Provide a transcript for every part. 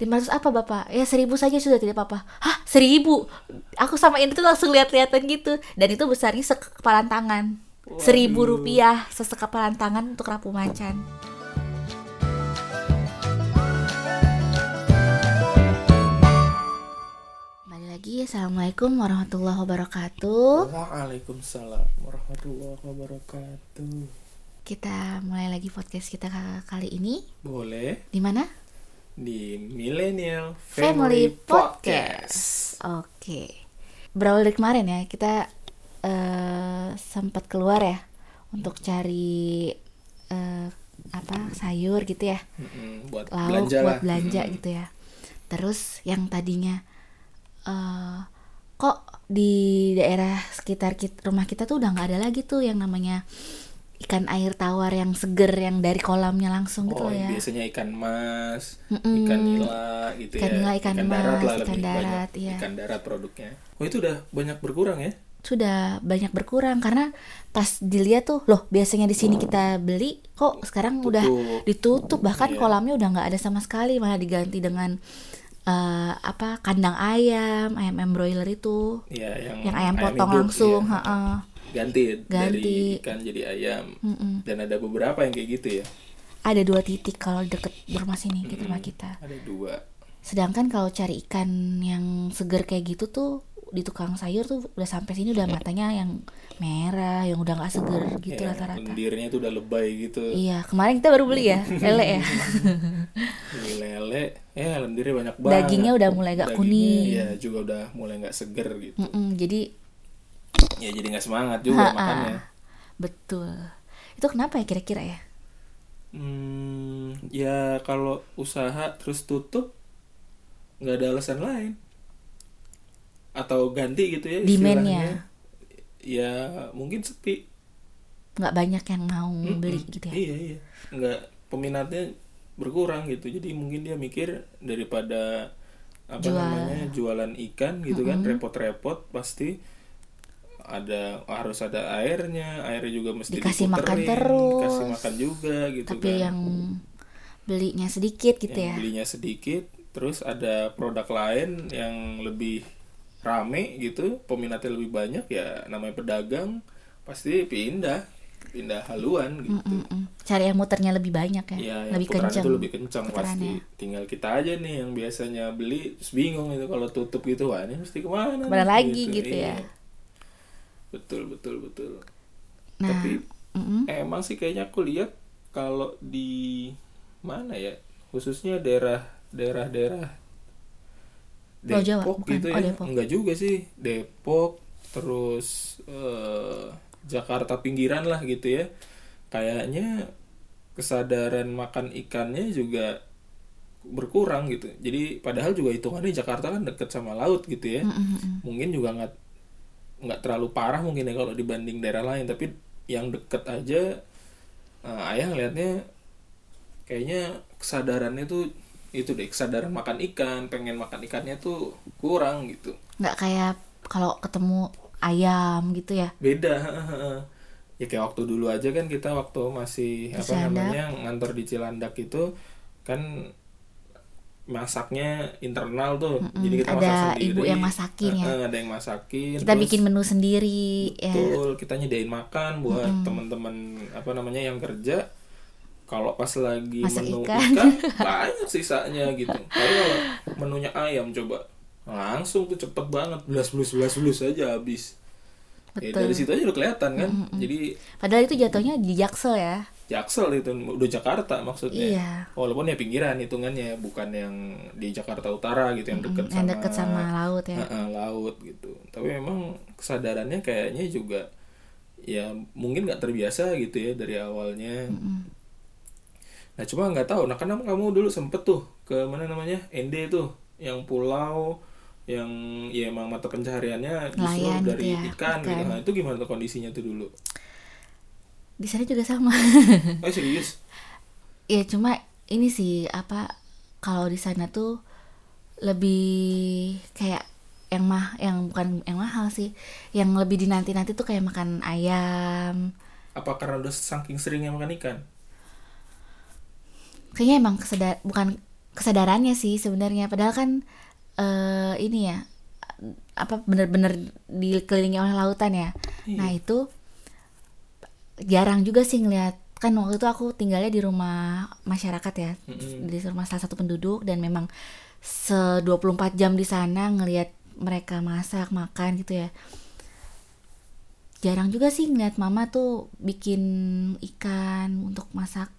500 apa bapak? Ya seribu saja sudah tidak apa-apa Hah seribu? Aku sama ini tuh langsung lihat-lihatan gitu Dan itu besarnya sekepalan tangan Seribu Waduh. rupiah Sesekepalan tangan untuk rapu macan Kembali lagi Assalamualaikum warahmatullahi wabarakatuh Waalaikumsalam warahmatullahi wabarakatuh. Kita mulai lagi podcast kita ka- kali ini Boleh di mana? Di Millennial Family Family, Podcast. Podcast. Oke. Berawal dari kemarin ya, kita eh, sempat keluar ya untuk cari eh, apa sayur gitu ya, Mm-mm, buat lauk belanja buat belanja Mm-mm. gitu ya. Terus yang tadinya eh, kok di daerah sekitar kit- rumah kita tuh udah nggak ada lagi tuh yang namanya ikan air tawar yang seger yang dari kolamnya langsung gitu Oh, loh ya. biasanya ikan mas, Mm-mm. ikan nila gitu Ikan ya. nila, ikan darat mas, lah ikan lebih darat, banyak. iya. Ikan darat produknya. Oh, itu udah banyak berkurang ya? sudah banyak berkurang karena pas dilihat tuh loh biasanya di sini kita beli kok sekarang udah Tutup. ditutup bahkan Iya. kolamnya udah nggak ada sama sekali malah diganti dengan eh, apa kandang ayam ayam ayam broiler itu Iya, yang yang ayam potong hidup, langsung iya. heeh. Ganti, Ganti. dari ikan jadi ayam. Mm-mm. Dan ada beberapa yang kayak gitu ya. ada dua titik kalau deket rumah sini di rumah kita Ada dua. sedangkan kalau cari ikan yang seger kayak gitu tuh di tukang sayur tuh udah sampai sini udah matanya yang merah yang udah nggak seger gitu Iya, rata-rata lendirnya itu udah lebay gitu. Iya, kemarin kita baru beli ya, lele ya. Lele, ya lendirnya banyak banget. Dagingnya udah mulai agak Dagingnya, kuning. Iya, juga udah mulai nggak seger gitu. Mm-mm, jadi Ya jadi nggak semangat juga Ha-ha. makannya. betul. Itu kenapa ya kira-kira ya? Hmm, ya kalau usaha terus tutup nggak ada alasan lain. Atau ganti gitu ya Demand-nya. Ya mungkin sepi. Nggak banyak yang mau Mm-mm. beli gitu ya? Iya iya. Nggak peminatnya berkurang gitu. Jadi mungkin dia mikir daripada apa Jual. namanya jualan ikan gitu kan repot-repot pasti ada harus ada airnya airnya juga mesti Dikasih makan diputerin, terus. dikasih makan juga gitu Tapi kan yang belinya sedikit gitu yang ya? belinya sedikit terus ada produk lain yang lebih rame gitu peminatnya lebih banyak ya namanya pedagang pasti pindah pindah haluan gitu Mm-mm. Cari yang muternya lebih banyak ya? ya yang lebih kenceng. itu lebih kencang pasti tinggal kita aja nih yang biasanya beli terus bingung itu kalau tutup gitu wah ini mesti ke mana Ke mana nih? lagi gitu ya. Iya. Betul betul betul Nah, tapi mm-mm. emang sih kayaknya aku lihat kalau di mana ya khususnya daerah daerah daerah Pulau Jawa, Depok bukan? gitu Oh, ya Depok. enggak juga sih Depok terus eh, Jakarta pinggiran lah gitu ya kayaknya kesadaran makan ikannya juga berkurang gitu jadi padahal juga hitungannya Jakarta kan deket sama laut gitu ya Mm-mm. mungkin juga nggak nggak terlalu parah mungkin ya kalau dibanding daerah lain tapi yang deket aja eh, ayah ngelihatnya kayaknya kesadarannya tuh itu deh kesadaran makan ikan pengen makan ikannya tuh kurang gitu nggak kayak kalau ketemu ayam gitu ya? beda ya kayak waktu dulu aja kan kita waktu masih Di apa Cilandak. namanya ngantor di Cilandak itu kan masaknya internal tuh jadi kita ada masak sendiri ibu yang masakin ya? Ada yang masakin Kita terus- bikin menu sendiri ya. Betul, kita nyediain makan buat teman-teman apa namanya yang kerja. Kalau pas lagi Masak menu ikan. ikan, banyak sisanya gitu. Tapi kalau menunya ayam coba langsung tuh cepet banget, belas belas belas belas aja habis. Ya, Betul. dari situ aja udah kelihatan kan. Jadi Padahal itu jatuhnya di Jaksel ya. Jaksel itu udah Jakarta maksudnya. Iya. Walaupun ya pinggiran hitungannya bukan yang di Jakarta Utara gitu yang yang sama deket sama laut ya. Heeh, laut gitu tapi memang kesadarannya kayaknya juga ya mungkin nggak terbiasa gitu ya dari awalnya nah cuma nggak tahu nah karena kamu dulu sempet tuh ke mana namanya ND tuh yang pulau yang ya emang mata pencahariannya justru Nelayan gitu dari ya, ikan gitu ikan. nah itu gimana tuh kondisinya tuh dulu Di sana juga sama. oh serius? Ya cuma ini sih apa kalau di sana tuh lebih kayak yang mah yang bukan yang mahal sih. Yang lebih dinanti nanti tuh kayak makan ayam. Apa karena udah saking seringnya makan ikan? Kayaknya emang kesedar bukan kesadarannya sih sebenarnya. Padahal kan eh ini ya apa bener-bener dikelilingi oleh lautan ya. Iya. nah itu jarang juga sih ngeliat kan waktu itu aku tinggalnya di rumah masyarakat ya Mm-mm. di rumah salah satu penduduk dan memang se 24 jam di sana ngelihat mereka masak makan gitu ya jarang juga sih ngeliat mama tuh bikin ikan untuk masak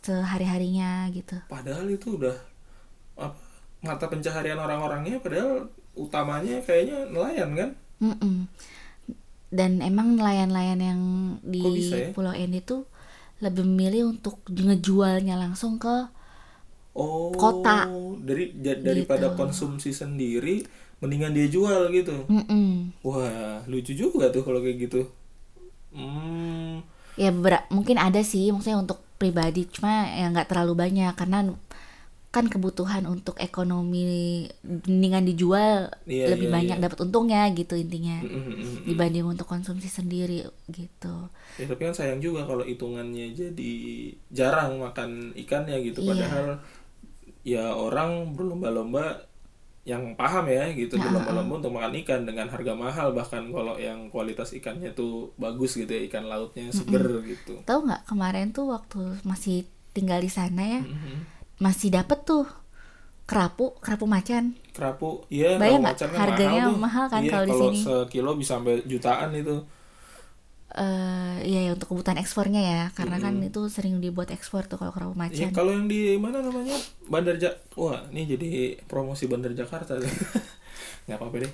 sehari harinya gitu padahal itu udah apa mata pencaharian orang-orangnya padahal utamanya kayaknya nelayan kan Mm-mm. Dan emang nelayan-nelayan yang di bisa ya? Pulau N itu lebih memilih untuk ngejualnya langsung ke oh Kota. dari daripada Gitu. konsumsi sendiri mendingan dia jual gitu Mm-mm. wah lucu juga tuh kalau kayak gitu hmm ya ber- mungkin ada sih maksudnya untuk pribadi cuma ya nggak terlalu banyak karena kan kebutuhan untuk ekonomi mendingan dijual Iya, lebih iya, banyak iya. dapat untungnya gitu intinya Mm, mm, mm, mm. dibanding untuk konsumsi sendiri gitu Ya tapi kan sayang juga kalau hitungannya jadi jarang makan ikannya gitu Iya. padahal ya orang berlomba-lomba yang paham ya gitu berlomba-lomba untuk makan ikan dengan harga mahal bahkan kalau yang kualitas ikannya tuh bagus gitu ya ikan lautnya seger gitu. tahu nggak kemarin tuh waktu masih tinggal di sana ya Mhm. Masih dapet tuh kerapu kerapu macan Kerapu, iya Bayang nggak? kan Harganya mahal, mahal kan Iya, kalau di sini. sekilo bisa sampai jutaan itu. eh ya, ya untuk kebutuhan ekspornya ya karena kan itu sering dibuat ekspor tuh kalau kerapu Iya, macan kalau yang di mana namanya? Bandar Jak Wah, ini jadi promosi Bandar Jakarta. Nggak apa-apa deh.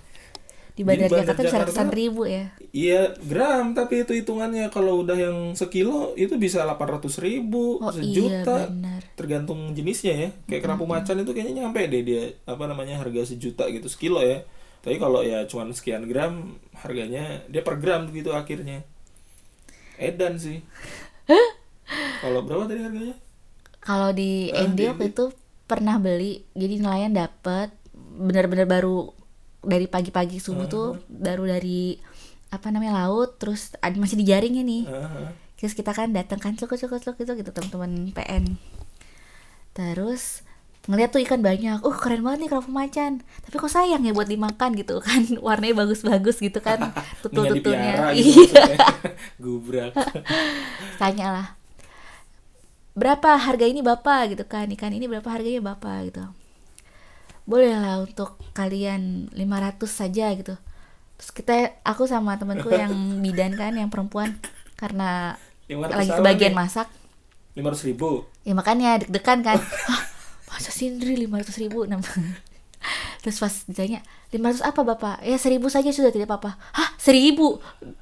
Di bandar Bandar Jakarta bisa Jakarta- ratusan ribu ya. Iya gram tapi itu hitungannya kalau udah yang sekilo itu bisa 800 ribu Oh, sejuta. iya, benar. tergantung jenisnya ya. Kayak kerapu macan itu kayaknya nyampe deh dia apa namanya harga sejuta gitu sekilo ya. Tapi kalau ya cuman sekian gram harganya dia per gram gitu akhirnya. Edan sih. Kalau berapa tadi harganya? Kalau di Ah, ND di waktu itu pernah beli, jadi nelayan dapet bener-bener baru dari pagi-pagi subuh tuh baru dari apa namanya laut, terus masih dijaringnya nih. Ah, Terus kita kan datang kan celuk celuk celuk gitu gitu teman-teman PN. Terus ngeliat tuh ikan banyak, uh keren banget nih kerapu macan. Tapi kok sayang ya buat dimakan gitu kan, warnanya bagus-bagus gitu kan, tutul-tutulnya. gitu Iya, gubrak tanya lah. Berapa harga ini bapak gitu kan, ikan ini berapa harganya bapak gitu. Boleh lah untuk kalian 500 saja gitu. Terus kita, aku sama temanku yang bidan kan, yang perempuan, karena 500 lagi kebagian nih? masak, 500 ribu. Ya makanya deg-degan kan. Masa sindri 500 ribu? Nah, terus pas ditanya 500 apa bapak? Ya 1000 saja sudah tidak apa-apa. Hah 1000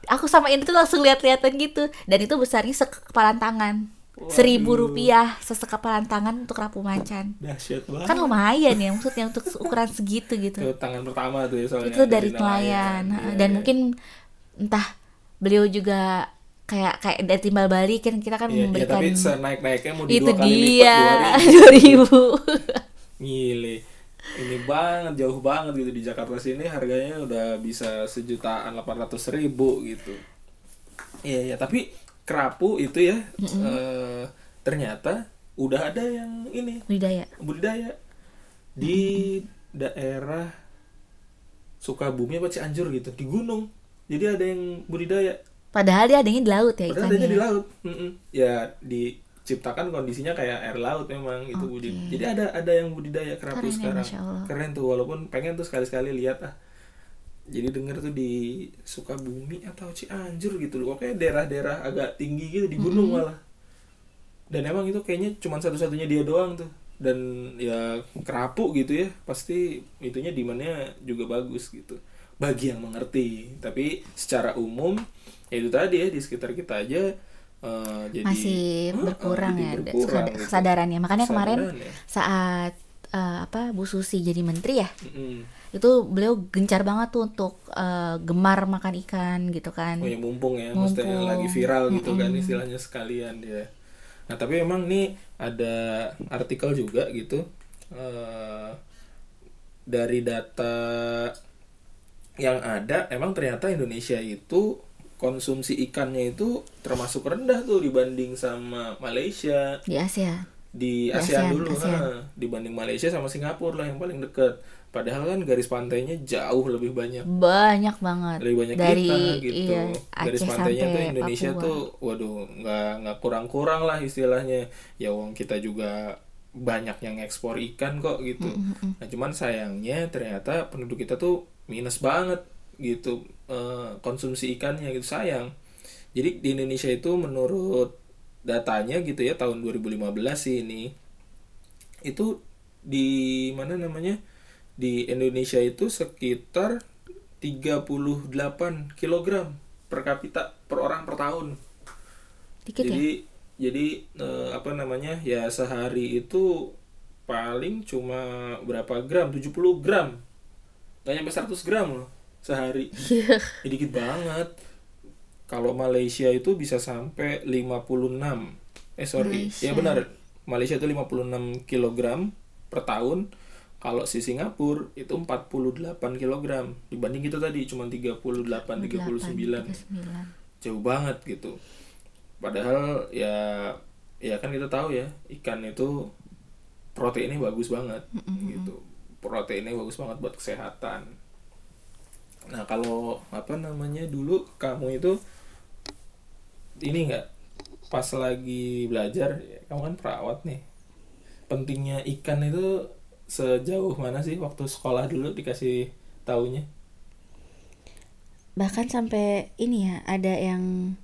aku sama ini tuh langsung lihat-lihatan gitu. Dan itu besarnya sekepalan tangan seribu rupiah sesekapalan tangan untuk rapu macan. Dahsyat banget. Kan lumayan ya maksudnya untuk ukuran segitu gitu. Itu tangan pertama tuh ya soalnya itu dari nelayan Iya, dan iya. mungkin entah beliau juga kayak kayak dari timbal balik kan kita kan Iya, iya, memberikan tapi senaik naiknya mau di itu dua kali dia lipat dua ribu. Gile. Ini banget jauh banget gitu di Jakarta sini harganya udah bisa sejutaan 800 ribu gitu. Iya ya tapi kerapu itu ya eh, ternyata udah ada yang ini budidaya budidaya di daerah Sukabumi apa Cianjur gitu di gunung. Jadi ada yang budidaya. padahal dia adanya di laut ya Padahal adanya di laut. Mm-mm. Ya diciptakan kondisinya kayak air laut memang gitu Oke. budi. Jadi ada ada yang budidaya kerapu Keren ya, sekarang. Allah. Keren tuh walaupun pengen tuh sekali-sekali lihat ah. Jadi denger tuh di Sukabumi atau Cianjur gitu loh. Pokoknya daerah-daerah agak tinggi gitu di gunung malah. Dan emang itu kayaknya cuma satu-satunya dia doang tuh. Dan ya kerapu gitu ya. Pasti itunya demandnya juga bagus gitu. Bagi yang mengerti. Tapi secara umum ya itu tadi ya di sekitar kita aja eh, jadi masih berkurang jadi ya ada berkurang gitu. kesadarannya makanya kemarin ya. saat eh, apa Bu Susi jadi menteri ya Mm-mm. itu beliau gencar banget tuh untuk eh, gemar makan ikan gitu kan Oh ya mumpung ya, maksudnya Mumpung. lagi viral gitu kan istilahnya sekalian dia. Nah tapi emang nih ada artikel juga gitu eh, dari data yang ada, emang ternyata Indonesia itu konsumsi ikannya itu termasuk rendah tuh dibanding sama Malaysia, di Asia di ASEAN, ASEAN, dulu ASEAN. ha. dibanding Malaysia sama Singapura lah yang paling dekat. Padahal kan garis pantainya jauh lebih banyak. Banyak banget. Lebih banyak dari kita gitu. iya, garis Aceh pantainya tuh Indonesia Papua. tuh waduh nggak nggak kurang-kurang lah istilahnya. Ya wong kita juga banyak yang ekspor ikan kok gitu. Nah cuman sayangnya ternyata penduduk kita tuh minus banget gitu eh, konsumsi ikannya gitu sayang. Jadi di Indonesia itu menurut datanya gitu ya tahun 2015 sih ini. Itu di mana namanya? Di Indonesia itu sekitar 38 kg per kapita per orang per tahun. dikit ya? jadi jadi eh, apa namanya? Ya sehari itu paling cuma berapa gram? 70 gram. Nggak nyampe 100 gram loh sehari. Iya. ya, dikit banget kalau Malaysia itu bisa sampai 56 eh sorry. Malaysia. ya benar. Malaysia itu 56 kilogram per tahun. Kalau si Singapura itu 48 kilogram. Dibanding kita tadi cuma 38 39 39. jauh banget gitu. Padahal ya ya kan kita tahu ya ikan itu proteinnya bagus banget gitu. Proteinnya bagus banget buat kesehatan. Nah kalau apa namanya dulu kamu itu ini nggak? Pas lagi belajar ya, kamu kan perawat nih. Pentingnya ikan itu sejauh mana sih waktu sekolah dulu dikasih taunya? Bahkan sampai ini ya ada yang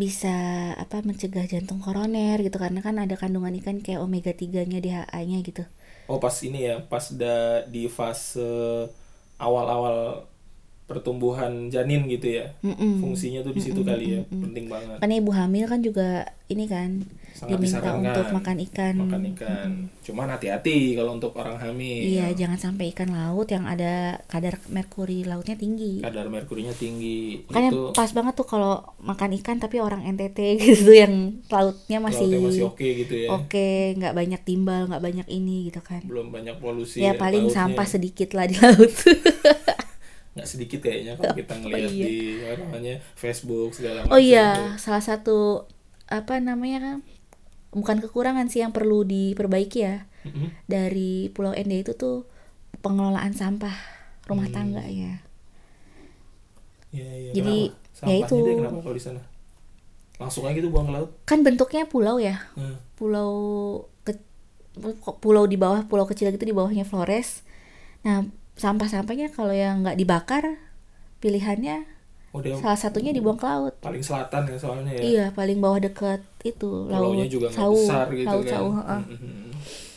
bisa apa mencegah jantung koroner gitu. Karena kan ada kandungan ikan kayak omega 3-nya DHA-nya gitu. Oh pas ini ya, pas da, di fase awal-awal pertumbuhan janin gitu ya. Mm-mm. Fungsinya tuh di situ kali ya, penting banget. Makanya ibu hamil kan juga ini kan Sangat diminta disarankan untuk makan ikan. Makan ikan. Cuman hati-hati kalau untuk orang hamil. Iya, jangan sampai ikan laut yang ada kadar merkuri lautnya tinggi. Kadar merkurinya tinggi. Makanya itu pas banget tuh kalau makan ikan tapi orang NTT gitu yang lautnya masih lautnya masih oke gitu ya. oke, nggak banyak timbal, nggak banyak ini gitu kan. Belum banyak polusi. ya paling lautnya. sampah sedikit lah di laut. Nggak sedikit kayaknya kalau kita ngelihat iya. di apa namanya Facebook segala macam. Oh iya, salah satu apa namanya kan bukan kekurangan sih yang perlu diperbaiki ya Mm-mm. dari Pulau Ende itu tuh pengelolaan sampah rumah Hmm. tangga ya. Iya, iya. Jadi, ya Sampahnya itu. dia kenapa kalau di sana? Langsung aja gitu buang ke laut. Kan bentuknya pulau ya, Hmm. pulau ke pulau di bawah pulau kecil gitu di bawahnya Flores. Nah sampah-sampahnya kalau yang nggak dibakar pilihannya Oh salah satunya dibuang ke laut. paling selatan ya soalnya ya. Iya paling bawah deket itu laut Pulaunya juga Sau, besar gitu laut kan. Heeh. Mhm.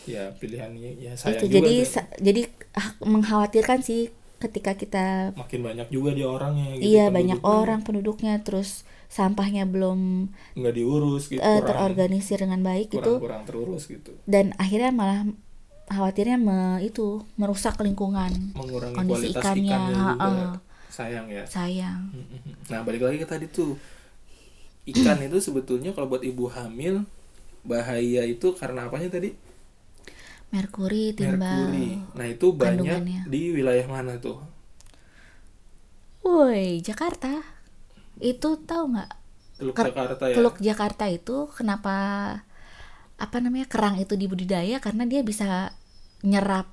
Ya pilihannya ya sayang itu juga jadi sa- jadi ah, mengkhawatirkan sih ketika kita makin banyak juga dia orangnya gitu. iya banyak orang penduduknya terus sampahnya belum nggak diurus gitu eh, kurang, terorganisir dengan baik kurang, gitu kurang terurus gitu. dan akhirnya malah khawatirnya me, itu merusak lingkungan Mengurangi Kondisi kualitas ikannya, ikannya juga. heeh. Sayang ya. sayang. Nah balik lagi ke tadi tuh ikan itu sebetulnya kalau buat ibu hamil bahaya itu karena apanya tadi? merkuri timbal Merkuri. Nah itu banyak di wilayah mana tuh? woi Jakarta itu tahu nggak Teluk Ker- Jakarta ya. Teluk Jakarta itu kenapa apa namanya kerang itu dibudidaya karena dia bisa nyerap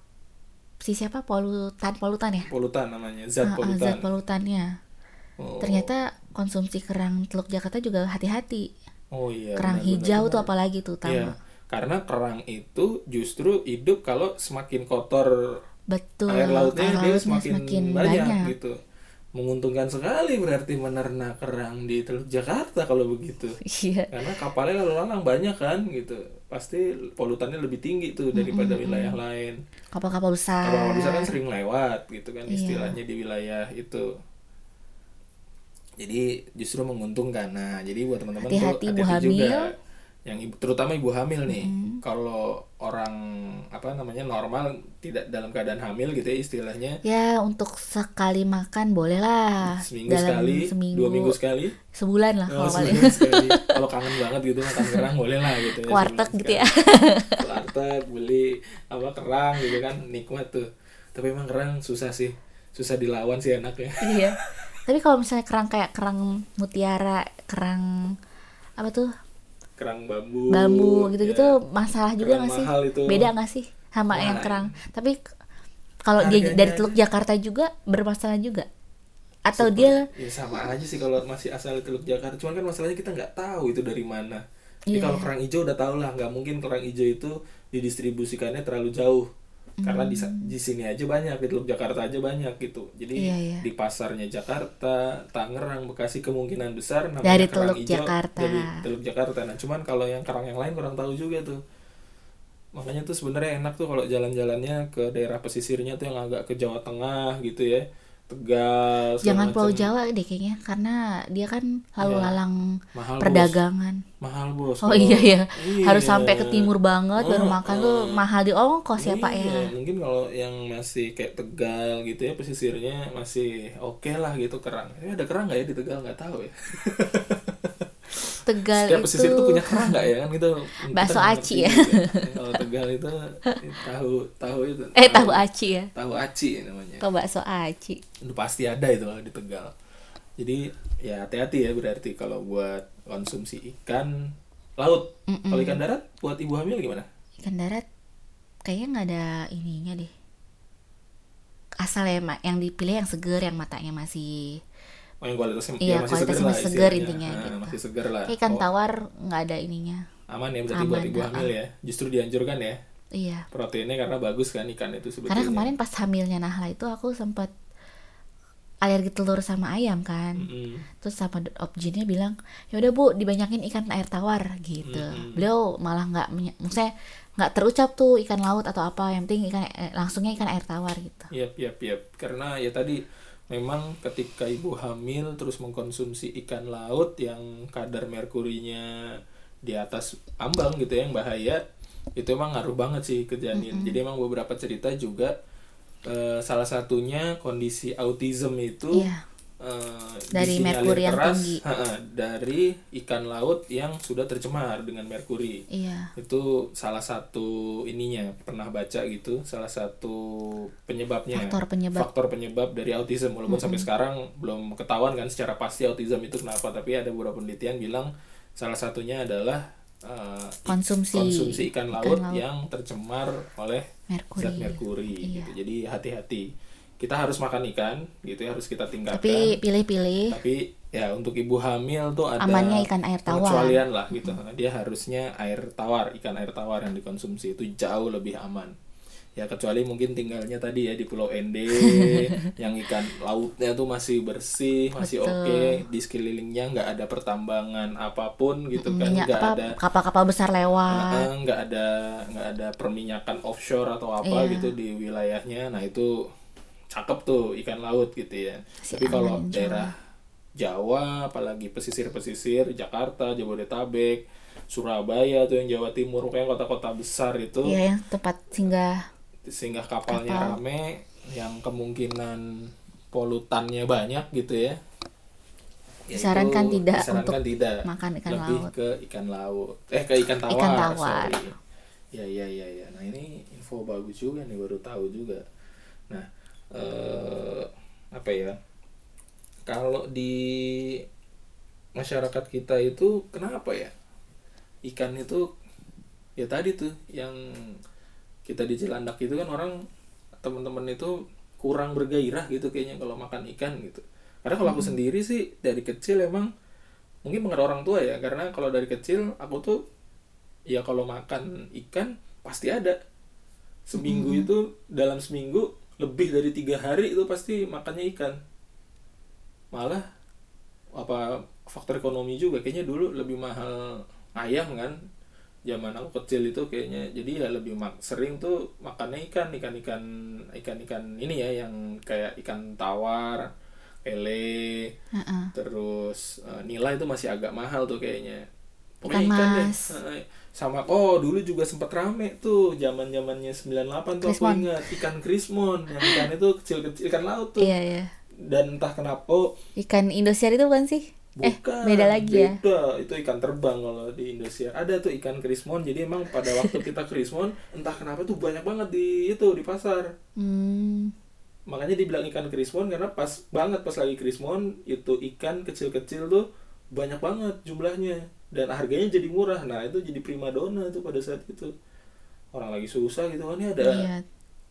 si siapa polutan polutan ya Polutan namanya, zat polutan. zat polutannya Oh. ternyata konsumsi kerang Teluk Jakarta juga hati-hati Oh iya. kerang benar, hijau benar, tuh apalagi tuh tahu Iya. Karena kerang itu justru hidup kalau semakin kotor betul air lautnya dia lautnya semakin, banyak, gitu. Menguntungkan sekali berarti menernak kerang di Teluk Jakarta kalau begitu. iya Karena kapalnya lalu lalang banyak kan gitu. Pasti polutannya lebih tinggi tuh daripada wilayah lain. kapal-kapal besar Kapal bisa kan sering lewat gitu kan Iya. istilahnya di wilayah itu. Jadi justru menguntungkan. Nah, jadi buat teman-teman tuh hati-hati juga. Yang ibu, terutama ibu hamil nih. Kalau orang apa namanya normal tidak dalam keadaan hamil gitu ya istilahnya ya untuk sekali makan boleh lah seminggu dalam sekali, seminggu dua minggu sekali. sebulan lah Oh, kalau. Kalau kangen banget gitu makan kerang boleh lah gitu ya. Warteg gitu ya. Warteg beli apa kerang gitu kan nikmat tuh. Tapi emang kerang susah sih. Susah dilawan sih enaknya. iya tapi kalau misalnya kerang kayak kerang mutiara kerang apa tuh kerang bambu bambu gitu-gitu. ya. masalah juga nggak sih? itu. beda nggak sih sama Nah, yang kerang? Tapi kalau dia dari aja. Teluk Jakarta juga bermasalah juga? Atau dia ya sama aja sih kalau masih asal Teluk Jakarta. Cuman kan masalahnya kita nggak tahu itu dari mana. Jadi Iya. kalau kerang hijau udah tau lah. Nggak mungkin kerang hijau itu didistribusikannya terlalu jauh karena di, sa- di sini aja banyak di Teluk Jakarta aja banyak gitu jadi Hmm. Iya, iya. di pasarnya Jakarta Tangerang Bekasi kemungkinan besar namanya Dari kerang Teluk hijau Jakarta. dari Teluk Jakarta nah cuman kalau yang kerang yang lain kurang tahu juga tuh makanya tuh sebenarnya enak tuh kalau jalan-jalannya ke daerah pesisirnya tuh yang agak ke Jawa Tengah gitu ya Tegal segala jangan Pulau macam. Jawa deh kayaknya karena dia kan lalu lalang mahal perdagangan. Bos. mahal bos. Oh iya ya Iya. harus sampai ke timur banget baru Oh, makan tuh mahal di ongkos ya pak ya. Iya, mungkin kalau yang masih kayak Tegal gitu ya pesisirnya masih oke lah gitu kerang. Ini ada kerang nggak ya di Tegal? Nggak tahu ya Tegal setiap itu pesisir tuh punya kerang nggak ya? Kan gitu Bakso aci ya. juga. kalau Tegal itu tahu tahu itu. Eh tahu aci ya? Tahu aci namanya. Atau bakso aci. Itu pasti ada itu kalau di Tegal. Jadi ya hati-hati ya berarti kalau buat konsumsi ikan laut. Kalau ikan darat buat ibu hamil gimana? Ikan darat kayaknya nggak ada ininya deh. Asal ya yang dipilih yang seger yang matanya masih Oh yang kualitasnya Iya, ya masih seger lah masih seger intinya Nah, gitu. masih seger lah. Kayak ikan Oh, tawar nggak ada ininya. Aman ya berarti buat Aman, ibu ah, hamil ya. Justru dianjurkan ya. Iya. Proteinnya karena bagus kan ikan itu sebetulnya. Karena kemarin pas hamilnya Nahla itu aku sempat alergi telur sama ayam kan. Mm-mm. terus sama objinnya bilang ya udah bu dibanyakin ikan air tawar gitu. Beliau malah nggak maksudnya nggak terucap tuh ikan laut atau apa yang penting ikan eh, langsungnya ikan air tawar gitu. Yap, yap, yap. Karena ya tadi memang ketika ibu hamil terus mengkonsumsi ikan laut yang kadar merkurinya di atas ambang gitu ya, yang bahaya, itu emang ngaruh banget sih ke janin. Jadi emang beberapa cerita juga eh, salah satunya kondisi autism itu Iya. Eh, Dari merkuri yang keras, tinggi. ha-ha, dari ikan laut yang sudah tercemar dengan merkuri iya itu salah satu ininya pernah baca gitu salah satu penyebabnya Faktor penyebab. faktor penyebab dari autism walaupun sampai sekarang belum ketahuan kan secara pasti autism itu kenapa tapi ada beberapa penelitian bilang salah satunya adalah uh, Konsumsi konsumsi ikan ikan laut, laut. yang tercemar oleh Merkuri. zat merkuri Iya. gitu jadi hati-hati kita harus makan ikan gitu ya harus kita tingkatkan. Tapi pilih-pilih. Tapi ya untuk ibu hamil tuh ada Amannya ikan air tawar. pengecualian lah gitu. Dia harusnya air tawar ikan air tawar yang dikonsumsi itu jauh lebih aman. Ya kecuali mungkin tinggalnya tadi ya di Pulau Ende yang ikan lautnya tuh masih bersih masih oke di sekelilingnya nggak ada pertambangan apa pun gitu kan. minyak nggak apa ada kapal-kapal besar lewat. Nggak ada nggak ada perminyakan offshore atau apa Iya. gitu di wilayahnya. Nah itu cakep tuh ikan laut gitu ya Masih tapi kalau daerah Jawa apalagi pesisir-pesisir Jakarta Jabodetabek Surabaya tuh yang Jawa Timur kayak kota-kota besar itu iya yang tempat singgah sehingga kapalnya Kapal. rame yang kemungkinan polutannya banyak gitu ya Ya itu Disarankan tidak disarankan untuk tidak makan ikan lebih laut. ke ikan laut eh ke ikan tawar, Ikan tawar. sorry. ya ya ya ya nah ini info bagus juga nih baru tahu juga nah eh apa ya? Kalau di masyarakat kita itu kenapa ya? Ikan itu ya tadi tuh yang kita di Cilandak itu kan orang teman-teman itu kurang bergairah gitu kayaknya kalau makan ikan gitu. Karena kalau aku sendiri sih dari kecil emang mungkin pengaruh orang tua ya karena kalau dari kecil aku tuh ya kalau makan ikan pasti ada. Seminggu itu dalam seminggu lebih dari tiga hari itu pasti makannya ikan. Malah apa faktor ekonomi juga. Kayaknya dulu lebih mahal ayam kan. Zaman aku kecil itu kayaknya. Jadi ya lebih mak sering tuh makannya ikan ikan ikan ikan ikan ini ya yang kayak ikan tawar lele. Heeh. terus eh, nila itu masih agak mahal tuh kayaknya Ikan deh. Mas. Heeh. sama oh dulu juga sempat rame tuh zaman zamannya 98 tuh aku Krismon. ingat ikan krismon. Yang ikan itu kecil kecil ikan laut tuh. Iya iya. Dan entah kenapa ikan Indosiar itu bukan sih? Eh Bukan, beda lagi ya? beda. itu ikan terbang kalau di Indonesia ada tuh ikan krismon jadi emang pada waktu kita krismon entah kenapa tuh banyak banget di itu di pasar. Hmm, makanya dibilang ikan krismon karena pas banget pas lagi krismon itu ikan kecil-kecil tuh banyak banget jumlahnya. Dan harganya jadi murah. Nah itu jadi primadona tuh pada saat itu. Orang lagi susah gitu kan ini ada Iya.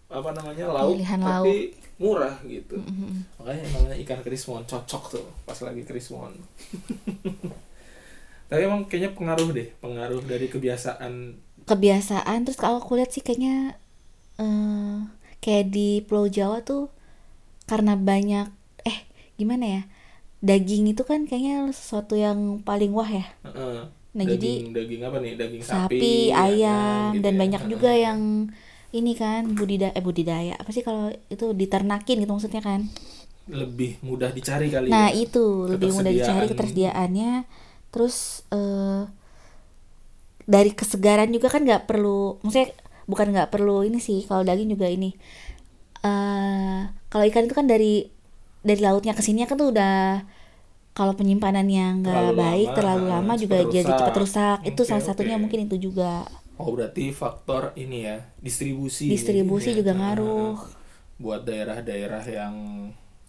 apa namanya lauk Pilihan tapi murah gitu. Mm-mm. makanya namanya ikan krismon cocok tuh pas lagi krismon. Tapi emang kayaknya pengaruh deh pengaruh dari kebiasaan. Kebiasaan terus kalau aku lihat sih kayaknya eh kayak di Pulau Jawa tuh karena banyak eh gimana ya daging itu kan kayaknya sesuatu yang paling wah ya Heeh. Nah, daging daging apa nih daging sapi, sapi, ayam gitu dan ya. banyak Heeh. juga yang ini kan budidaya eh budidaya apa sih kalau itu diternakin gitu maksudnya kan lebih mudah dicari kali nah ya itu lebih mudah dicari Ketersediaan. ketersediaannya terus eh dari kesegaran juga kan nggak perlu maksudnya bukan nggak perlu ini sih kalau daging juga ini eh kalau ikan itu kan dari dari lautnya ke sini kan tuh udah kalau penyimpanannya nggak Terlalu baik lama, terlalu lama cepat juga jadi rusak. cepat rusak itu Oke, salah satunya oke. mungkin itu juga oh berarti faktor ini ya distribusi distribusi ya. juga Heeh. ngaruh buat daerah-daerah yang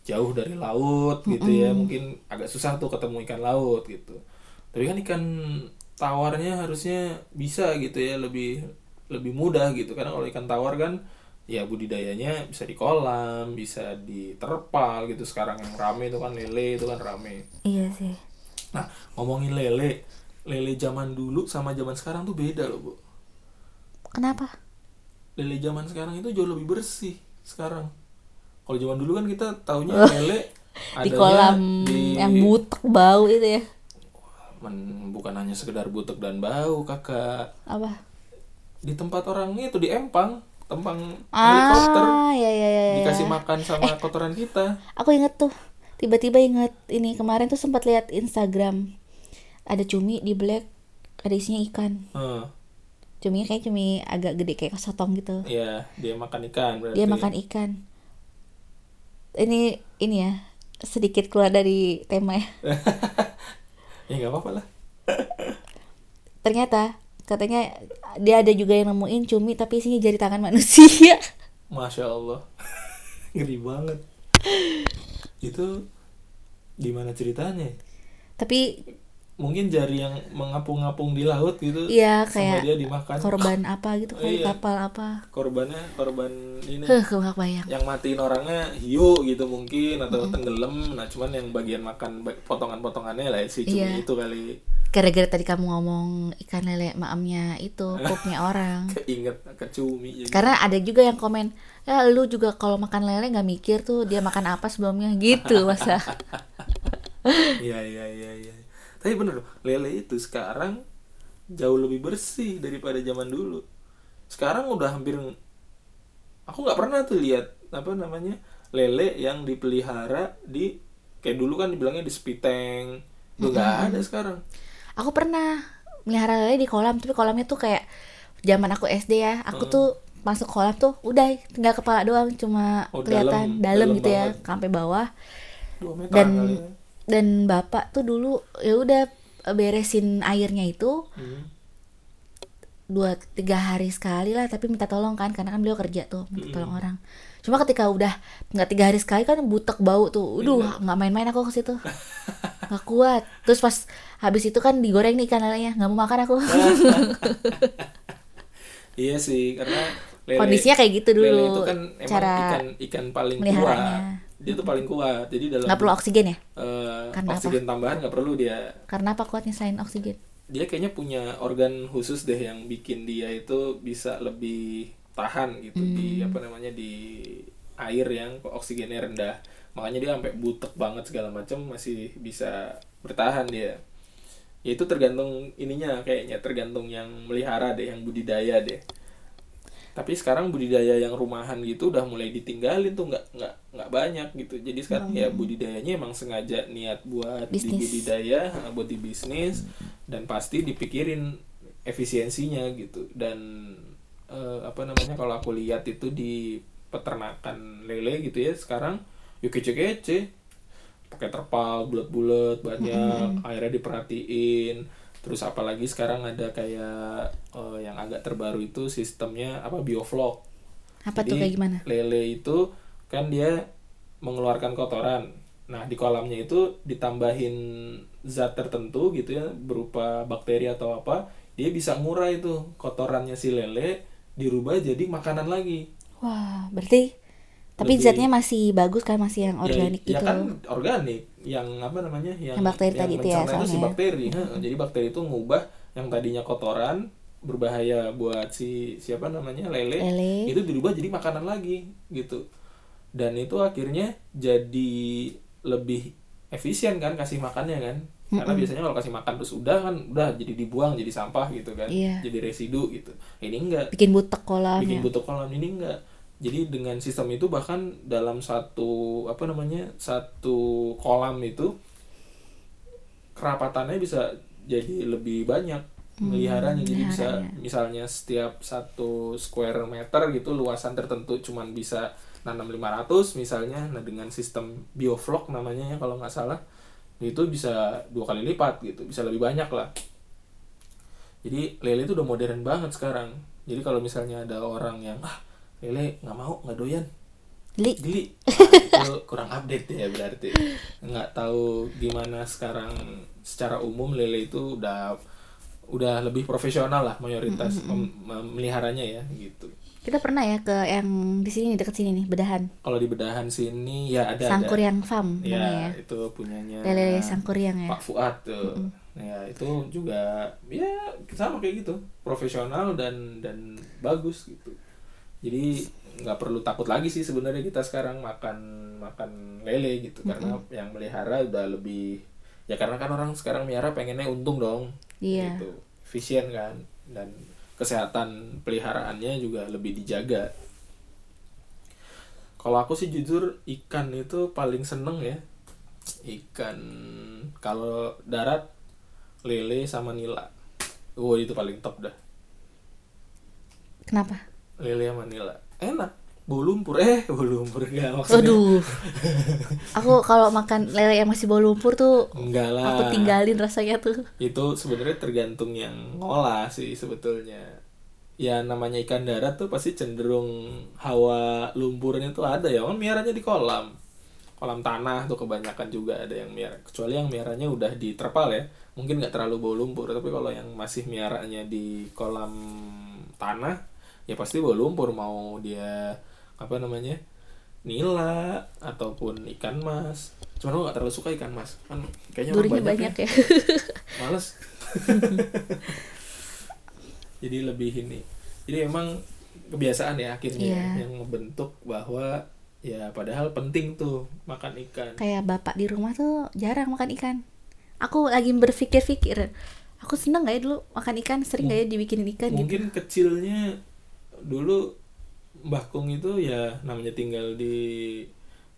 jauh dari laut gitu ya mungkin agak susah tuh ketemu ikan laut gitu tapi kan ikan tawarnya harusnya bisa gitu ya lebih lebih mudah gitu karena kalau ikan tawar kan ya budidayanya bisa di kolam bisa di terpal gitu. Sekarang yang rame itu kan lele itu kan rame. Iya sih. Nah ngomongin lele lele zaman dulu sama zaman sekarang tuh beda loh bu. Kenapa? Lele zaman sekarang itu jauh lebih bersih sekarang. Kalau zaman dulu kan kita taunya lele di kolam di- yang butek bau itu ya. Men- bukan hanya sekedar butek dan bau kakak. Apa? Di tempat orang itu di empang helikopter ah ya ya ya, ya. dikasih makan sama kotoran kita aku inget tuh tiba-tiba inget ini kemarin tuh sempat lihat Instagram ada cumi di black ada isinya ikan Heeh. cuminya kayak cumi agak gede kayak sotong gitu Iya, dia makan ikan berarti. dia makan ikan ini ini ya sedikit keluar dari tema ya ya nggak apa-apa lah. ternyata katanya dia ada juga yang nemuin cumi tapi isinya jari tangan manusia Masya Allah. Ngeri banget. Itu gimana ceritanya? tapi Mungkin jari yang mengapung-ngapung di laut gitu. iya Sama kayak dia dimakan. korban apa gitu kayak Iya. kapal apa Korbannya korban ini. Nggak bayang yang matiin orangnya hiu gitu mungkin atau tenggelam nah cuman yang bagian makan potongan-potongannya lah si cumi Iya. itu kali gara-gara tadi kamu ngomong ikan lele maamnya itu pupnya orang keinget ke cumi jadi karena ada juga yang komen ya lu juga kalau makan lele nggak mikir tuh dia makan apa sebelumnya gitu masa iya iya iya iya tapi bener loh, lele itu sekarang jauh lebih bersih daripada zaman dulu. Sekarang udah hampir aku nggak pernah tuh lihat apa namanya lele yang dipelihara di kayak dulu kan dibilangnya di spiteng itu nggak ada sekarang. Aku pernah melihara lele di kolam tapi kolamnya tuh kayak zaman aku SD ya aku tuh masuk kolam tuh udah tinggal kepala doang cuma Oh, kelihatan dalam- dalam, dalam gitu ya banget. sampai bawah. Dan kali ya. Dan bapak tuh dulu ya udah beresin airnya itu Hmm. dua tiga hari sekali lah tapi minta tolong kan karena kan beliau kerja tuh minta Hmm. tolong orang cuma ketika udah nggak tiga hari sekali kan butek bau tuh Iya. udah nggak main-main aku ke situ nggak kuat terus pas habis itu kan digoreng nih ikan lelenya nggak mau makan aku Iya sih, karena lele, kondisinya kayak gitu dulu lele itu kan emang cara ikan ikan paling meliharanya. Dia tuh paling kuat. Jadi dalam nggak perlu oksigen ya eh, Karena apa? oksigen tambahan nggak perlu dia. karena apa kuatnya selain oksigen Dia kayaknya punya organ khusus deh yang bikin dia itu bisa lebih tahan gitu di Hmm. apa namanya di air yang oksigennya rendah. Makanya dia sampai butek banget segala macam masih bisa bertahan dia. Ya itu tergantung ininya kayaknya tergantung yang melihara deh, yang budidaya deh. Tapi sekarang budidaya yang rumahan gitu udah mulai ditinggalin tuh nggak nggak nggak banyak gitu. Jadi sekarang ya budidayanya emang sengaja niat buat Bisnis. di budidaya, buat di bisnis dan pasti dipikirin efisiensinya gitu. Dan eh, apa namanya kalau aku lihat itu di peternakan lele gitu ya sekarang yuk kece-kece pakai terpal bulat-bulat banyak akhirnya diperhatiin terus apalagi sekarang ada kayak eh, yang agak terbaru itu sistemnya apa bioflok apa Jadi, tuh kayak gimana? Lele itu kan dia mengeluarkan kotoran. Nah di kolamnya itu ditambahin zat tertentu gitu ya berupa bakteri atau apa dia bisa ngurai tuh kotorannya si lele dirubah jadi makanan lagi. Wah, berarti tapi Lebih- zatnya masih bagus kan masih yang organik ya, gitu. ya kan organik yang apa namanya yang, Yang bakteri tadi itu ya, mencerna si bakteri. Heeh, jadi bakteri itu ngubah yang tadinya kotoran berbahaya buat si siapa namanya lele, Lele. itu dirubah jadi makanan lagi gitu. Dan itu akhirnya jadi lebih efisien kan kasih makannya kan. Karena biasanya kalau kasih makan terus udah kan udah jadi dibuang jadi sampah gitu kan Iya. jadi residu gitu. Ini enggak. Bikin butek kolam bikin ya. butuh kolam ini enggak jadi dengan sistem itu bahkan dalam satu apa namanya satu kolam itu kerapatannya bisa jadi lebih banyak meliharanya. Jadi bisa misalnya setiap satu square meter gitu luasan tertentu cuman bisa nanam 500 misalnya. Nah dengan sistem bioflok namanya ya kalau nggak salah itu bisa dua kali lipat gitu bisa lebih banyak lah. Jadi lele itu udah modern banget sekarang. Jadi kalau misalnya ada orang yang ah lele nggak mau nggak doyan Li. geli Ah, itu kurang update ya berarti nggak tahu gimana sekarang secara umum lele itu udah udah lebih profesional lah mayoritas mem- mem- meliharanya ya gitu Kita pernah ya ke yang di sini nih dekat sini nih, Bedahan. kalau di bedahan sini ya ada Sangkuriang Farm ada namanya ya ya. itu punyanya Lele Sangkuriang ya. Pak Fuad tuh. Ya, itu juga ya sama kayak gitu, profesional dan dan bagus gitu. Jadi nggak perlu takut lagi sih sebenarnya kita sekarang makan makan lele gitu karena yang melihara udah lebih ya karena kan orang sekarang melihara pengennya untung dong. Iya. Gitu. Efisien kan dan kesehatan peliharaannya juga lebih dijaga. Kalau aku sih jujur ikan itu paling seneng ya. Ikan kalau darat lele sama nila. Wow itu paling top dah. Kenapa? Lele sama nila. Enak. Bau lumpur eh bau lumpur enggak maksudnya. Waduh. aku kalau makan lele yang masih bau lumpur tuh Enggak lah. aku tinggalin rasanya tuh. Itu sebenarnya tergantung yang ngolah sih sebetulnya. Ya namanya ikan darat tuh pasti cenderung hawa lumpurnya tuh ada ya. Kan miaranya di kolam. Kolam tanah tuh kebanyakan juga ada yang miara. Kecuali yang miaranya udah di terpal ya. Mungkin nggak terlalu bau lumpur. Tapi kalau yang masih miaranya di kolam tanah, ya pasti bau lumpur. Mau dia apa namanya nila ataupun ikan mas. Cuman gue nggak terlalu suka ikan mas. Kan kayaknya Durinya banyak, banyak ya ya. males jadi lebih ini jadi emang kebiasaan ya akhirnya Iya. yang membentuk bahwa ya padahal penting tuh makan ikan Kayak bapak di rumah tuh jarang makan ikan. Aku lagi berpikir-pikir, aku seneng gak ya dulu makan ikan, sering gak ya dibikinin ikan gitu. mungkin kecilnya dulu Mbah Kung itu ya namanya tinggal di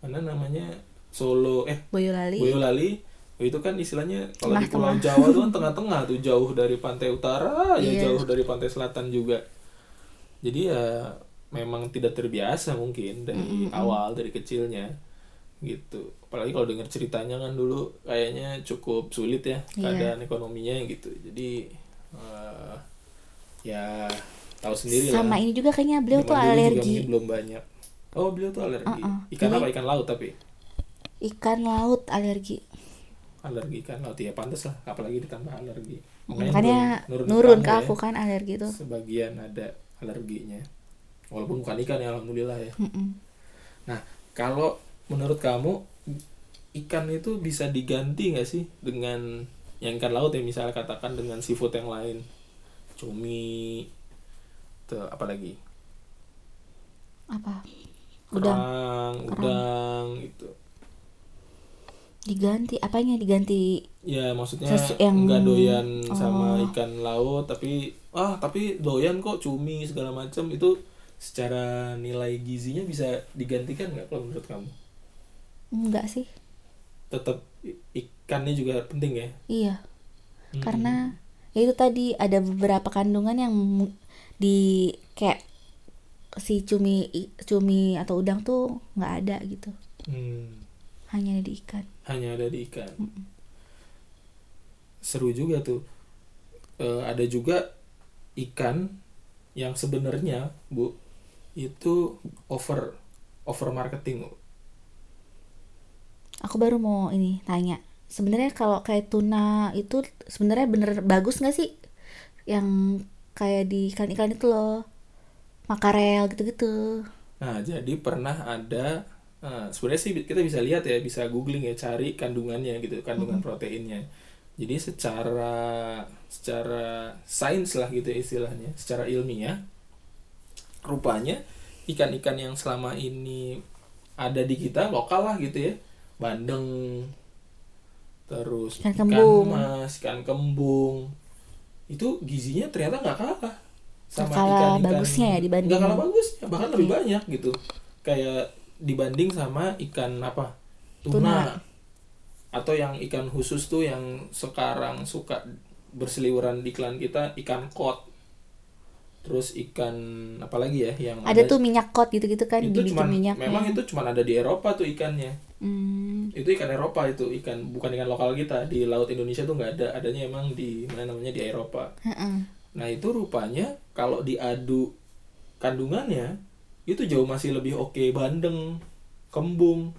mana namanya Solo eh Boyolali. Boyolali itu kan istilahnya kalau di Pulau. Jawa tuh kan tengah-tengah tuh jauh dari pantai utara ya Iya. jauh dari pantai selatan juga jadi ya memang tidak terbiasa mungkin dari awal dari kecilnya gitu apalagi kalau dengar ceritanya kan dulu kayaknya cukup sulit ya Iya. keadaan ekonominya gitu jadi eh, ya tahu sendiri Sama lah ini juga kayaknya beliau tuh alergi. belum banyak. Oh beliau tuh alergi. Uh-uh. ikan Jadi- apa? Ikan laut tapi? Ikan laut alergi. alergi ikan laut ya pantas lah. Apalagi ditambah alergi. Makanya turun- nurun, ke kamu aku ya. kan alergi tuh. sebagian ada alerginya. Walaupun bukan ikan ya alhamdulillah ya. Mm-mm. nah kalau menurut kamu ikan itu bisa diganti nggak sih dengan yang ikan laut ya? Misalnya katakan dengan seafood yang lain. Cumi tuh apalagi Apa? Udang kerang udang gitu diganti apanya diganti ya maksudnya Sesu- yang- nggak doyan sama Oh. ikan laut tapi ah tapi doyan kok cumi segala macam itu secara nilai gizinya bisa digantikan nggak kalau menurut kamu enggak sih? tetap ikannya juga penting ya Iya. Hmm. Karena ya itu tadi ada beberapa kandungan yang di kayak si cumi cumi atau udang tuh nggak ada gitu. Hmm, Hanya ada di ikan. hanya ada di ikan seru juga tuh Eh, ada juga ikan yang sebenarnya bu itu over over marketing Bu. aku baru mau ini tanya sebenarnya kalau kayak tuna itu sebenarnya bener bagus nggak sih yang kayak di ikan-ikan itu loh makarel gitu-gitu Nah, jadi pernah ada nah, sebenarnya sih kita bisa lihat ya, bisa googling ya, cari kandungannya gitu, kandungan proteinnya. Jadi secara secara sains lah gitu ya istilahnya, secara ilmiah rupanya ikan-ikan yang selama ini ada di kita lokal lah gitu ya. Bandeng terus Ikan kembung. mas, ikan kembung. Itu gizinya ternyata nggak kalah sama Nggak kalah ikan-ikan. bagusnya ya dibanding- nggak kalah bagusnya bahkan Oke. lebih banyak gitu. Kayak dibanding sama ikan apa? Tuna, Tuna. atau yang ikan khusus tuh yang sekarang suka berseliweran di iklan kita ikan kod terus ikan apa lagi ya yang ada tuh minyak kot gitu-gitu kan itu cuman minyaknya memang itu cuman ada di Eropa tuh ikannya Hmm, itu ikan Eropa itu ikan bukan ikan lokal kita di laut Indonesia tuh nggak ada adanya emang di mana namanya di Eropa heeh. Nah itu rupanya kalau diadu kandungannya itu jauh masih lebih oke bandeng, kembung.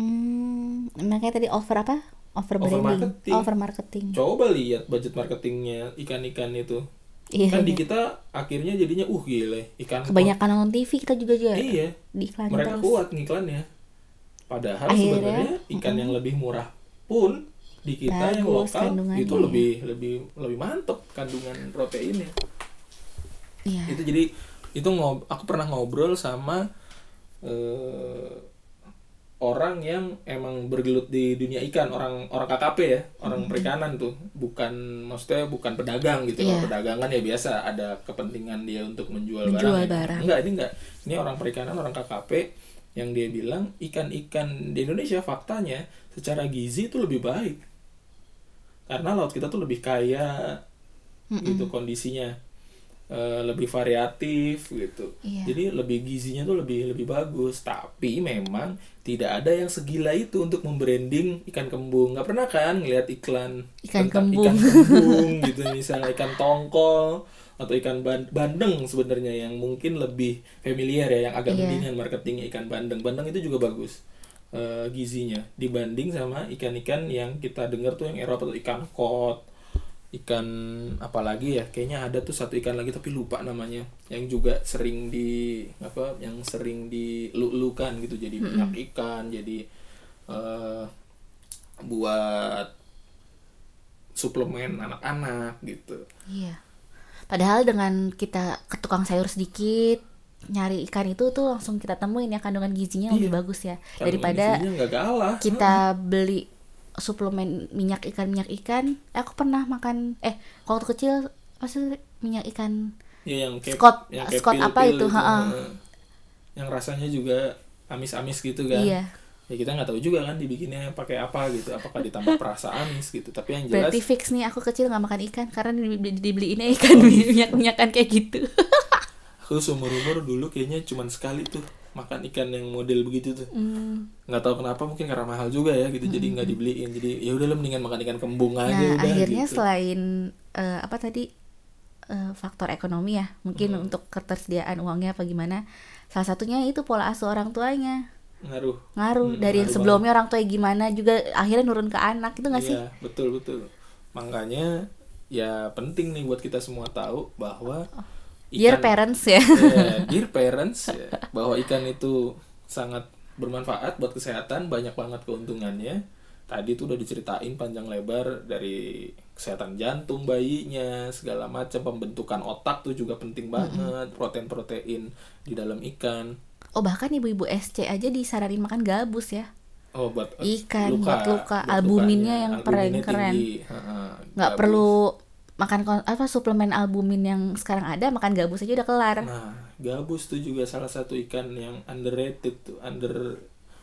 Hmm, makanya tadi over apa? Over, Over marketing. over marketing. Coba lihat budget marketingnya ikan-ikan itu. Iya. Kan di iya. kita akhirnya jadinya uh gile ikan Kebanyakan nonton TV kita juga juga Iya, di iklan mereka terus. kuat ngiklannya. Padahal Akhirnya, sebenarnya ikan yang lebih murah pun di kita yang Bagus lokal kandungannya itu ya. lebih lebih lebih mantep kandungan proteinnya. Iya. itu jadi itu ngob aku pernah ngobrol sama eh, orang yang emang bergelut di dunia ikan orang orang KKP ya orang perikanan tuh. Bukan maksudnya bukan pedagang gitu Iya. kalau pedagang kan ya biasa ada kepentingan dia untuk menjual, Menjual barang, barang. enggak ini enggak. Ini orang perikanan orang KKP yang dia bilang ikan-ikan di Indonesia faktanya secara gizi itu lebih baik. Karena laut kita tuh lebih kaya gitu kondisinya Eh, lebih variatif gitu Iya. jadi lebih gizinya tuh lebih lebih bagus tapi memang tidak ada yang segila itu untuk membranding ikan kembung nggak pernah kan ngeliat iklan Ikan kembung. ikan kembung gitu misalnya ikan tongkol atau ikan ban- bandeng sebenarnya yang mungkin lebih familiar ya yang agak Iya. mendingan marketingnya ikan bandeng bandeng itu juga bagus eh, gizinya dibanding sama ikan-ikan yang kita dengar tuh yang Eropa tuh ikan kod ikan apalagi ya kayaknya ada tuh satu ikan lagi tapi lupa namanya. Yang juga sering di apa yang sering dilulukan gitu. Jadi minyak ikan jadi eh, buat suplemen anak-anak gitu. Iya. Padahal dengan kita ke tukang sayur sedikit nyari ikan itu tuh langsung kita temuin ya kandungan gizinya lebih Iya. bagus ya. Kandungan daripada kita beli suplemen minyak ikan minyak ikan. Eh, aku pernah makan eh waktu kecil pasti minyak ikan? Ya yang kayak Scott- yang kayak Scott apa pil-pil itu, ha-ha. heeh. yang rasanya juga amis-amis gitu kan. Iya. Ya kita nggak tahu juga kan dibikinnya pakai apa gitu. Apakah ditambah perasa amis gitu. Tapi yang jelas berarti fix nih aku kecil nggak makan ikan karena di- di- dibeliinnya ikan minyak minyakan kayak gitu. Aku seumur umur dulu kayaknya cuman sekali tuh makan ikan yang model begitu tuh Hmm. nggak tahu kenapa mungkin karena mahal juga ya gitu jadi nggak dibeliin jadi ya udah lo mendingan makan ikan kembung aja Nah, udah akhirnya gitu. selain eh, apa tadi eh, faktor ekonomi ya, mungkin Hmm. untuk ketersediaan uangnya apa gimana. Salah satunya itu pola asuh orang tuanya. ngaruh Ngaruh Hmm, dari yang ngaruh sebelumnya orang tua gimana juga akhirnya nurun ke anak itu nggak sih? Iya, betul betul. Makanya ya penting nih buat kita semua tahu bahwa Dear parents ya. ya, dear parents ya, bahwa ikan itu sangat bermanfaat buat kesehatan, banyak banget keuntungannya. Tadi tuh udah diceritain panjang lebar dari kesehatan jantung bayinya, segala macam pembentukan otak tuh juga penting banget, protein-protein di dalam ikan. Oh bahkan ibu-ibu SC aja disaranin makan gabus ya. Oh buat Ikan, buat luka. Albuminnya yang Albuminnya keren-keren. tinggi. Ha-ha, Nggak perlu makan apa suplemen albumin yang sekarang ada, makan gabus aja udah kelar. Nah, gabus tuh juga salah satu ikan yang underrated tuh, under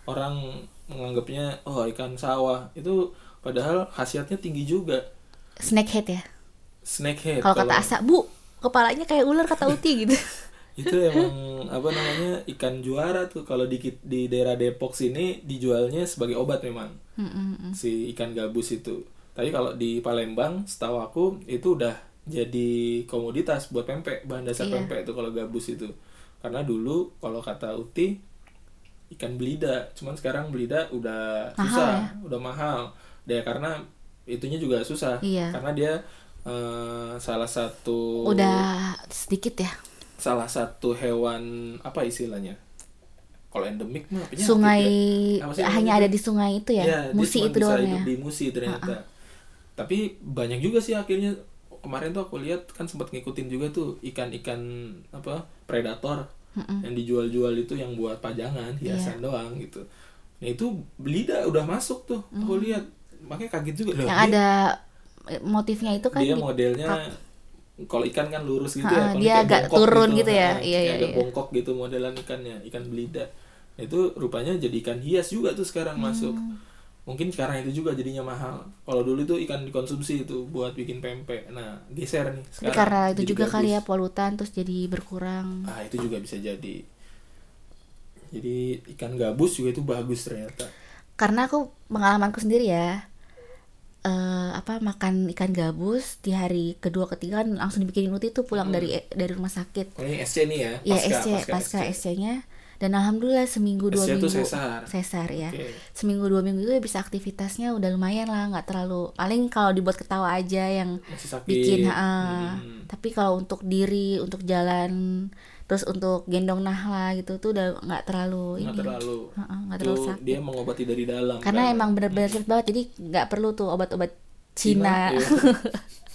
orang menganggapnya oh ikan sawah itu padahal khasiatnya tinggi juga. Snakehead ya. Snakehead. Kalau kata Asa, Bu, kepalanya kayak ular kata Uti gitu. itu emang apa namanya ikan juara tuh kalau di di daerah Depok sini dijualnya sebagai obat memang Mm-mm. si ikan gabus itu. Tapi kalau di Palembang, setahu aku itu udah jadi komoditas buat pempek, bahan dasar Iya. pempek itu kalau gabus itu. Karena dulu kalau kata Uti ikan belida cuman sekarang belida udah Mahal susah ya? udah mahal dia karena itunya juga susah Iya. karena dia eh, salah satu Udah sedikit ya. salah satu hewan apa istilahnya kalau endemik mah sungai ya. Hanya ada di sungai itu ya. dia Musi itu doang ya. di musi ternyata tapi banyak juga sih akhirnya. Kemarin tuh aku lihat kan sempat ngikutin juga tuh ikan-ikan apa predator yang dijual-jual itu yang buat pajangan Iya. hiasan doang gitu. Nah itu belida udah masuk tuh aku lihat. Makanya kaget juga. Loh Yang dia, ada motifnya itu kan dia di- modelnya kalau ikan kan lurus gitu Ha, ya dia agak bongkok turun gitu. ya. Ha, Iya, iya, agak iya. bongkok gitu modelan ikannya ikan belida Nah, itu rupanya jadi ikan hias juga tuh sekarang masuk. Hmm. Mungkin sekarang itu juga jadinya mahal kalau dulu itu ikan dikonsumsi itu buat bikin pempek nah geser nih Tapi sekarang karena itu juga kali ya polutan terus jadi berkurang. ah itu juga bisa jadi jadi ikan gabus juga itu bagus ternyata Karena aku pengalamanku sendiri ya. eh apa makan ikan gabus di hari kedua ketiga kan langsung dibikinin uti tuh pulang dari dari rumah sakit. oh ini SC nih ya Ya pasca, SC pasca pasca SC. Dan alhamdulillah seminggu dua minggu sesar. sesar ya Oke. seminggu dua minggu itu bisa aktivitasnya udah lumayan lah nggak terlalu paling kalau dibuat ketawa aja yang bikin ha, Hmm. tapi kalau untuk diri untuk jalan terus untuk gendong nahla gitu tuh udah nggak terlalu nggak ini terlalu nggak itu terlalu sakit dia mengobati dari dalam karena kan? emang bener-bener cepet banget jadi nggak perlu tuh obat-obat Cina iya.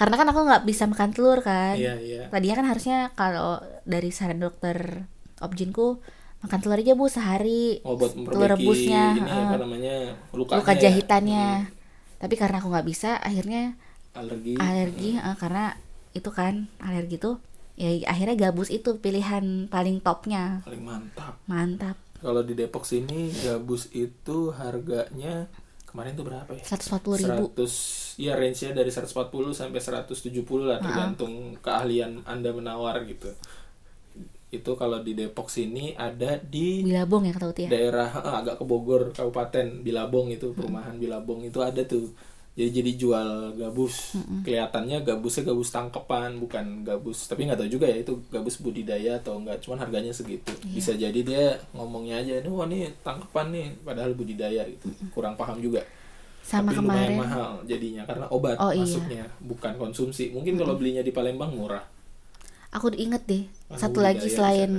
karena kan aku nggak bisa makan telur kan. Iya iya. Tadinya kan harusnya kalau dari saran dokter objinku makan telur aja bu sehari. Oh buat telur rebusnya ini apa namanya lukanya luka ya? jahitannya. Tapi karena aku nggak bisa akhirnya alergi. Alergi eh, karena itu kan alergi tuh ya akhirnya gabus itu pilihan paling topnya. Paling mantap. Mantap. Kalau di Depok sini gabus itu harganya kemarin tuh berapa ya? 140 ribu. 100 ya range nya dari 140 sampai 170 lah tergantung keahlian anda menawar gitu. Itu kalau di Depok sini ada di bilabong ya kata ya? daerah eh, agak ke Bogor kabupaten Bilabong itu perumahan Bilabong itu ada tuh jadi jadi jual gabus. Kelihatannya gabusnya gabus tangkepan bukan gabus tapi nggak tahu juga ya itu gabus budidaya atau enggak cuman harganya segitu. Iya. bisa jadi dia ngomongnya aja nih wah nih tangkepan nih padahal budidaya gitu. Kurang paham juga. Sama tapi lumayan kemarin. mahal jadinya karena obat Oh, iya. masuknya bukan konsumsi. Mungkin kalau belinya di Palembang murah. Aku inget deh Ah, satu lagi selain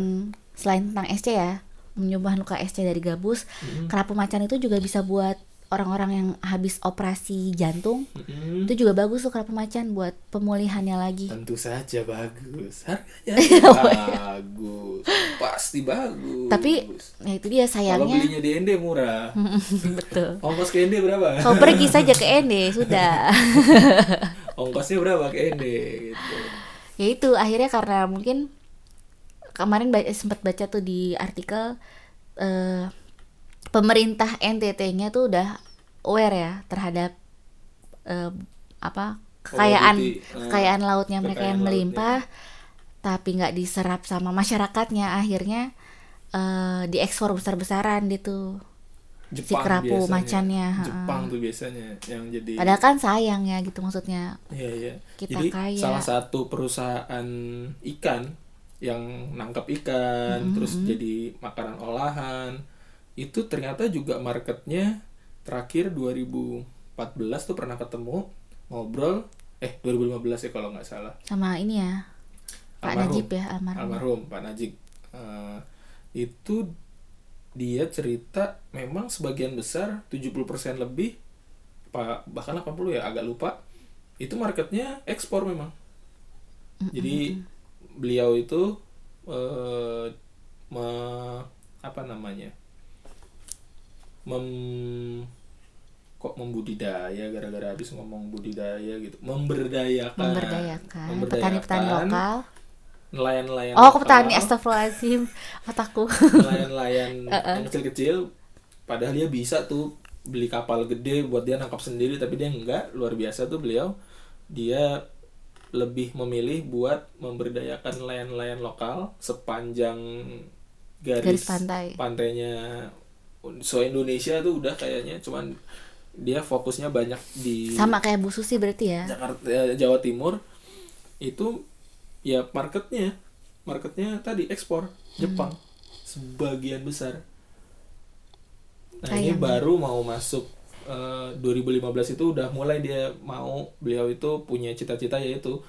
selain tentang SC ya menyembuhkan luka SC dari gabus kerapu macan itu juga bisa buat orang-orang yang habis operasi jantung Mm-mm. itu juga bagus tuh kerapu macan buat pemulihannya lagi Tentu saja bagus. Harganya Iya, bagus. Pasti bagus. tapi ya itu dia kalau sayangnya belinya di Ende murah. betul Ongkos ke Ende berapa? kau pergi saja ke Ende sudah Ongkosnya berapa ke Ende gitu. ya itu akhirnya karena mungkin kemarin ba- sempat baca tuh di artikel eh, pemerintah NTT-nya tuh udah aware ya terhadap eh, apa kekayaan eh, kekayaan lautnya mereka kekayaan yang lautnya. melimpah tapi nggak diserap sama masyarakatnya akhirnya eh, diekspor besar-besaran gitu si kerapu biasanya. macannya. Jepang tuh biasanya yang jadi padahal kan sayang ya gitu maksudnya Iya, iya. Kita Jadi kaya. salah satu perusahaan ikan yang nangkap ikan terus jadi makanan olahan itu ternyata juga marketnya terakhir 2014 tuh pernah ketemu ngobrol eh 2015 ya kalau nggak salah. Sama ini ya? Pak Almarhum. Najib ya almarhum. Almarhum Pak Najib. Eh, itu dia cerita memang sebagian besar 70% lebih pa- bahkan 80 ya agak lupa itu marketnya ekspor memang. Jadi beliau itu eh me- apa namanya mem kok membudidaya gara-gara habis ngomong budidaya gitu? Memberdayakan. Memberdayakan. Memberdayakan. Petani-petani lokal. Nelayan-nelayan oh lokal, petani astagfirullahaladzim. Otakku. Nelayan-nelayan yang kecil-kecil. Padahal dia bisa tuh beli kapal gede buat dia nangkap sendiri tapi dia enggak. Luar biasa tuh beliau. Dia lebih memilih buat memberdayakan nelayan-nelayan lokal sepanjang garis, Garis pantai. pantainya so Indonesia tuh udah kayaknya cuman dia fokusnya banyak di sama kayak Bu Susi berarti ya? Jakarta eh, Jawa Timur. Itu ya marketnya marketnya tadi ekspor Jepang. Sebagian besar. Nah Sayang. ini baru mau masuk eh, 2015 itu udah mulai dia mau. Beliau itu punya cita-cita yaitu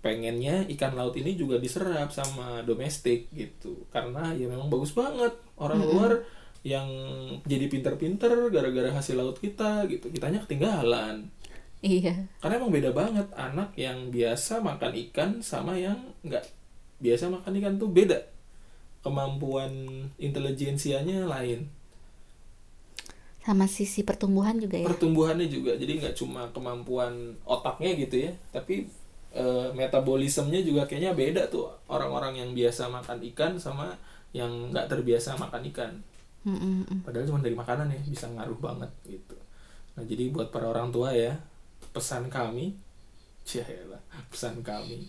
pengennya ikan laut ini juga diserap sama domestik gitu. Karena ya memang bagus banget orang luar yang jadi pinter-pinter gara-gara hasil laut kita gitu. Kitanya ketinggalan. Iya. karena emang beda banget anak yang biasa makan ikan sama yang nggak. Biasa makan ikan tuh beda kemampuan intelijensianya lain. Sama sisi pertumbuhan juga ya. pertumbuhannya juga jadi nggak cuma kemampuan otaknya gitu ya tapi eh, metabolismenya juga kayaknya beda tuh orang-orang yang biasa makan ikan sama yang nggak terbiasa makan ikan Mm, mm, mm. padahal cuma dari makanan ya bisa ngaruh banget gitu. Nah jadi buat para orang tua ya pesan kami lah pesan kami.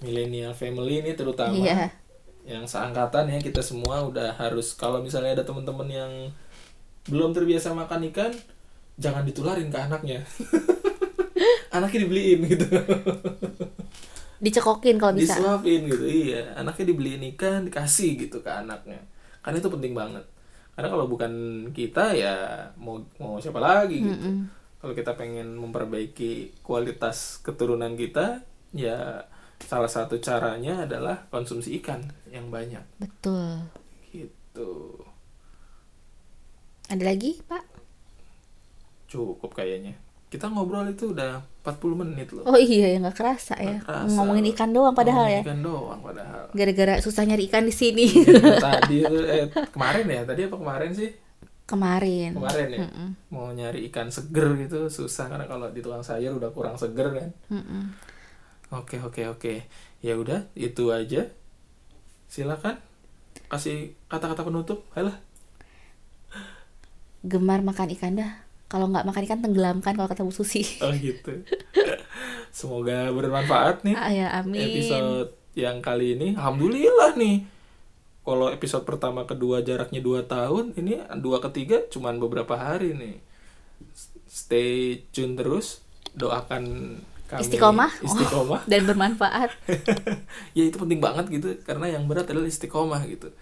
Millennial family ini terutama Iya. yang seangkatan ya kita semua udah harus kalau misalnya ada teman-teman yang belum terbiasa makan ikan jangan ditularin ke anaknya. Anaknya dibeliin gitu. Dicekokin kalau bisa. disuapin gitu iya. Anaknya dibeliin ikan dikasih gitu ke anaknya. Karena itu penting banget karena kalau bukan kita ya mau mau siapa lagi gitu Mm-mm. kalau kita pengen memperbaiki kualitas keturunan kita ya salah satu caranya adalah konsumsi ikan yang banyak Betul. gitu Ada lagi, Pak? cukup kayaknya kita ngobrol itu udah 40 menit loh Oh iya ya nggak kerasa ya. Kerasa. Ngomongin ikan doang padahal Ngomongin ya. ikan doang padahal Gara-gara susah nyari ikan di sini. tadi tuh eh kemarin ya tadi apa kemarin sih Kemarin. kemarin ya Mm-mm. mau nyari ikan seger gitu susah karena kalau di tukang sayur udah kurang seger kan Mm-mm. oke oke oke ya udah itu aja silakan kasih kata-kata penutup ayolah Gemar makan ikan dah. Kalau nggak makan ikan tenggelamkan kalau kata Bu Susi. oh gitu semoga bermanfaat nih Ah, ya, amin. episode yang kali ini alhamdulillah nih kalau episode pertama kedua jaraknya 2 tahun ini dua ketiga cuman beberapa hari nih stay tune terus doakan kami Istiqomah. Oh. istiqomah Dan bermanfaat. ya itu penting banget gitu karena yang berat adalah istiqomah gitu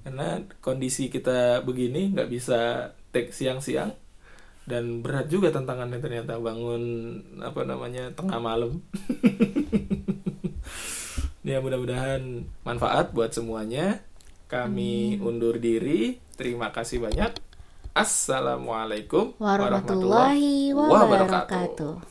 karena kondisi kita begini nggak bisa take siang-siang dan berat juga tantangannya ternyata bangun apa namanya tengah malam. Ya mudah-mudahan manfaat buat semuanya. Kami undur diri. Terima kasih banyak. Assalamualaikum Warahmatullahi wabarakatuh.